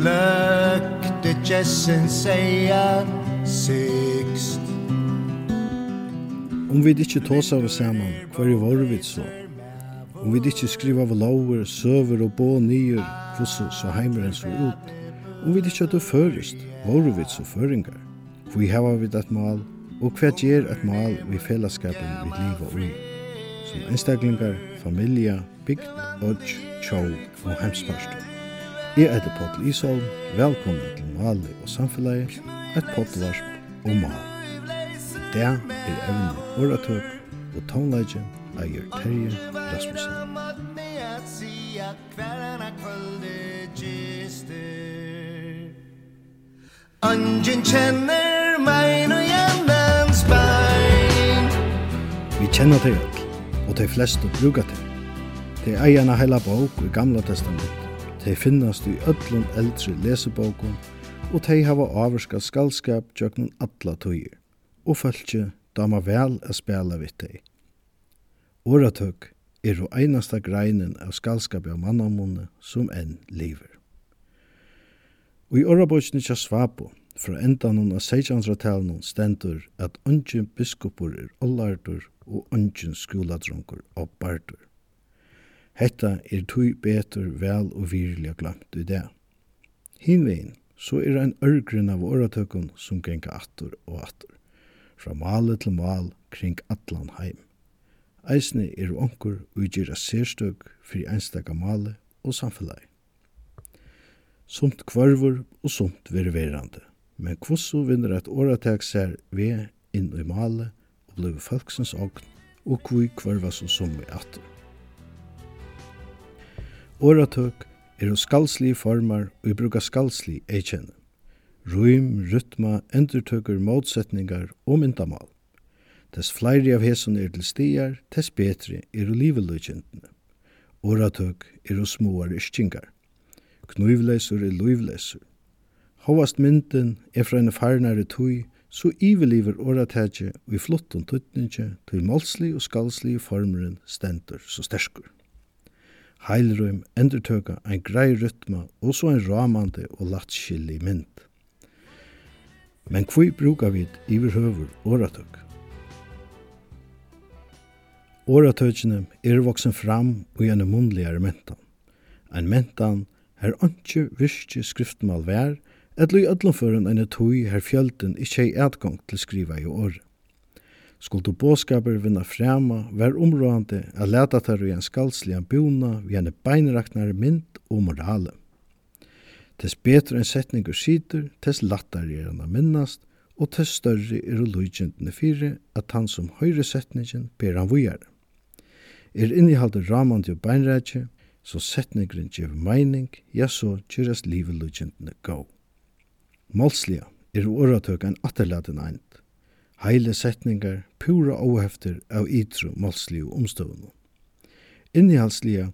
glökte jessen säga sixt Om vi ikke tås av sammen, hva er vår vi så? Om vi ikke skriver av lover, søver og bå nyer, hvordan så heimer en så ut? Om vi ikke at først, førest, vår vi så føringer? For vi hava vi et mal, og hva gjør et mal vi fellesskapen vi liva ui? Som enstaklingar, familie, bygd, odds, tjau og hemsparstøy. Jeg er det Pottel Isholm. Velkommen til Mali og Samfunnet, et pottelvarsp og mal. Det er evne oratøk og tonelage Eier Terje Rasmussen. Angen kjenner meg og jennens bein Vi kjenner til alt, og de fleste bruker til. De eierne heila bok i gamla testamentet Tei finnast i öllum eldre lesebókum og tei hava averska skaldskap gjøgnum alla tøyer. Og fölkje dama vel a spela vitt tei. Oratøk er ro einasta greinen av skaldskapi av mannamunne som enn lever. Og i orabotsni tja svapo, fra endanun av 1600-talunum stendur at ungen biskopur er ollardur og ungen skoladrunkur og bardur. Hetta er tui betur vel og viriliga glamt i det. Hinvein, så er ein ørgrunn av åratøkken som genga attur og attur, fra male til mal kring atlan heim. Eisne er onkur utgjera sérstøk fyrir einstaka male og samfelagi. Sumt kvarvur og sumt ververande, men kvosso vinner eit åratak sær ved inn i male og blei folksens ogn og kvui kvarva som som attur. Åratøk er skalslige formar og bruka skalslig eikjenne. Rym, rytma, endurtøker, motsetningar og myndamal. Tess fleiri av hesun er til stigar, tess betri er jo liveløykjentene. Åratøk er jo småar ischingar. Knuvleisur er luivleisur. Hovast mynden er fra en farnare tui, så iveliver åratætje og i flotton tuttninje til målslig og skalslig formeren stendur så sterskur heilrøym endurtøka ein grei rytma og så ein ramande og latskillig mynd. Men hví bruka vit høver oratøk? Åratøkene er voksen fram og gjerne mundligare mentan. Ein mentan her ønske virkje skriftmal vær, etlu i ødlomføren enn et hui her fjölden ikkje ei adgang til skriva i året. Skuldu båskaper vinna frema, vær områdande at leta tar i en skalslian bjona vi henne beinraknare mynd og morale. Tess betre enn setningur situr, tess lattare er han minnast, og tess større er lujkjentene fire at han som høyre setningen ber han vujare. Er innihalde raman til beinrætje, så setningren gjev meining, ja så kjøres livet lujkjentene gå. Målslia er åratøk en atterladen eind heile setningar, pura óhefter av ytru málsliu omstøvunum. Innihalsliga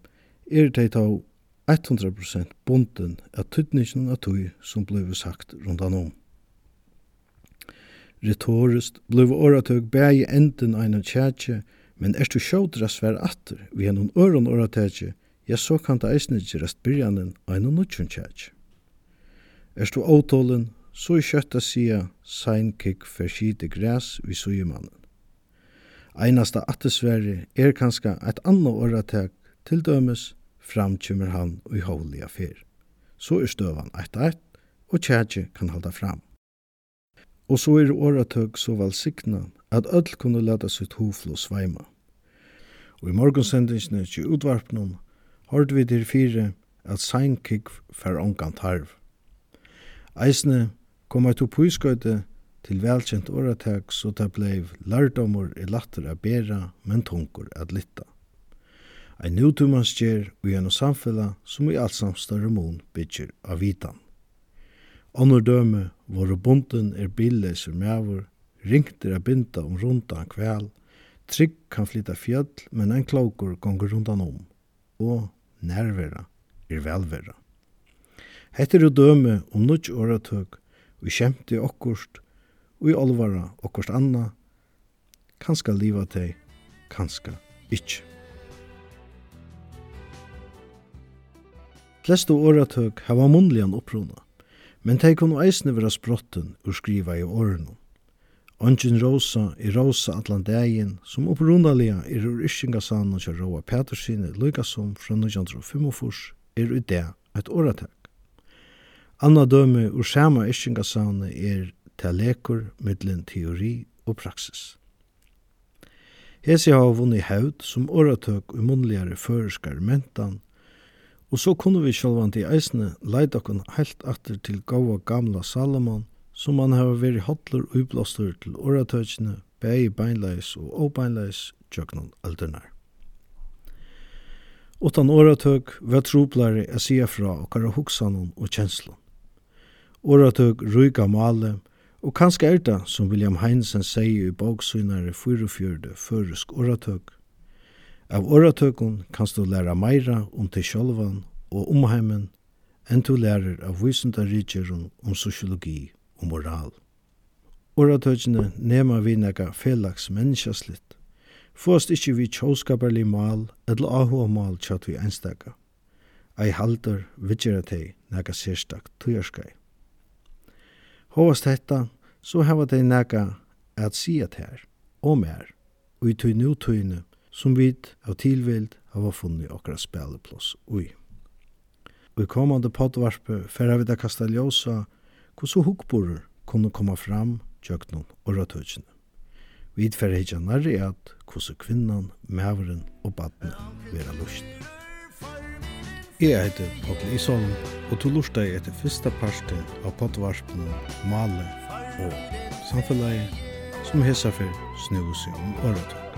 er tei tå 100% bunden av tydningsen av tøy som blev sagt rundan om. Retorist blev åratøk bægi enden einan tjætje, men er du sjådra sver atter vi en øron åratøkje, ja så kan det eisne gerast byrjanen einan nutjun tjætje. Er du åtålen, så i kjøtta sida for skite græs vi sujemannen. Einasta attesverre er kanska eit anna åratek til dømes framkymmer han og i hovlig affær. Så er støvan eit eit, og tjætje kan halda fram. Og så er åratøk så valsikna at öll kunne leta sitt hoflo sveima. Og i morgonsendingsne til utvarpnum hørte vi til fire at seinkik fer ongan tarv. Eisne Kom eit oppuiskøyde til velkjent åratak, så det blei lærdomur i latter a bera, men tungur at litta. Ein nutumansgjer og gjennom samfella som i allsamt større mån bytjer av vitan. Annor døme, våre bonden er billeser mævor, ringter a binda om rundan kvæl, trygg kan flytta fjöll, men ein klokur gonger rundan om, og nærvera er velvera. Hette er døme om nudj åratøk, vi kjemte okkurst, og i olvara okkurst anna, kanska liva teg, kanska ikkje. Flestu åretøk hava munligan opprona, men teg kunne eisne vera sprotten ur skriva i årenom. Ongen Rosa i Rosa Atlantägen, som opprunalia er ur Yskingasan og Roa Petersine, Lykasson fra 1945, er ui det et åretøk. Anna døme ur sama iskingasavne er til lekur middelen teori og praksis. Hesi har vunni haud som åratøk og munnligare føreskar mentan, og så kunne vi sjálvand i eisne leid okkon heilt atter til gaua gamla Salomon, som han har veri hotler og ublåstur til åratøkene, bei beinleis og obeinleis tjøknon aldernar. Utan åratøk var troplare a sia fra okkara hoksanon og kjenslon åretøk ryka male, og kanskje er det, som William Heinsen sier i boksynare 44 føresk åretøk. Av åratøkken kan du læra meira om til sjolvan og omheimen, enn du lærer av vysenda rikjeren om sosiologi og moral. Åretøkene nema vi nega felaks menneskjaslitt, Fåst ikkje vi tjóskaparli mal eller ahua mal tjatt vi einstaka. Ei halder vidgjera tei, nega sérstak tujarskai. Hovast hetta, så hava dei nega at sia her, og mer og i tøy nutøyne som vit av tilvild hava funni okra spelleplass ui. Og i komande poddvarpe færa vi da kasta ljósa hvordan hukkborur kunne komme fram tjøknum og ratøkjene. Vi færa hitja nærri at hvordan kvinnan, mæveren og badne vera lust. Jeg heter Paul Ison, og du lurte deg etter første parste av poddvarspen Male og Samfunnleie, som hesa for snøvelse om åretøk.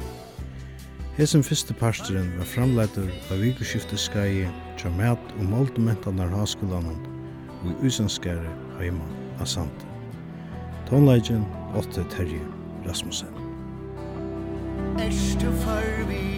Hesen første parsteren var framleiter av vikuskiftet skai tja mat og måldomentanar haskolanen og i usenskare heima av Sante. Tonleidjen, Otte Terje Rasmussen. Erste farvi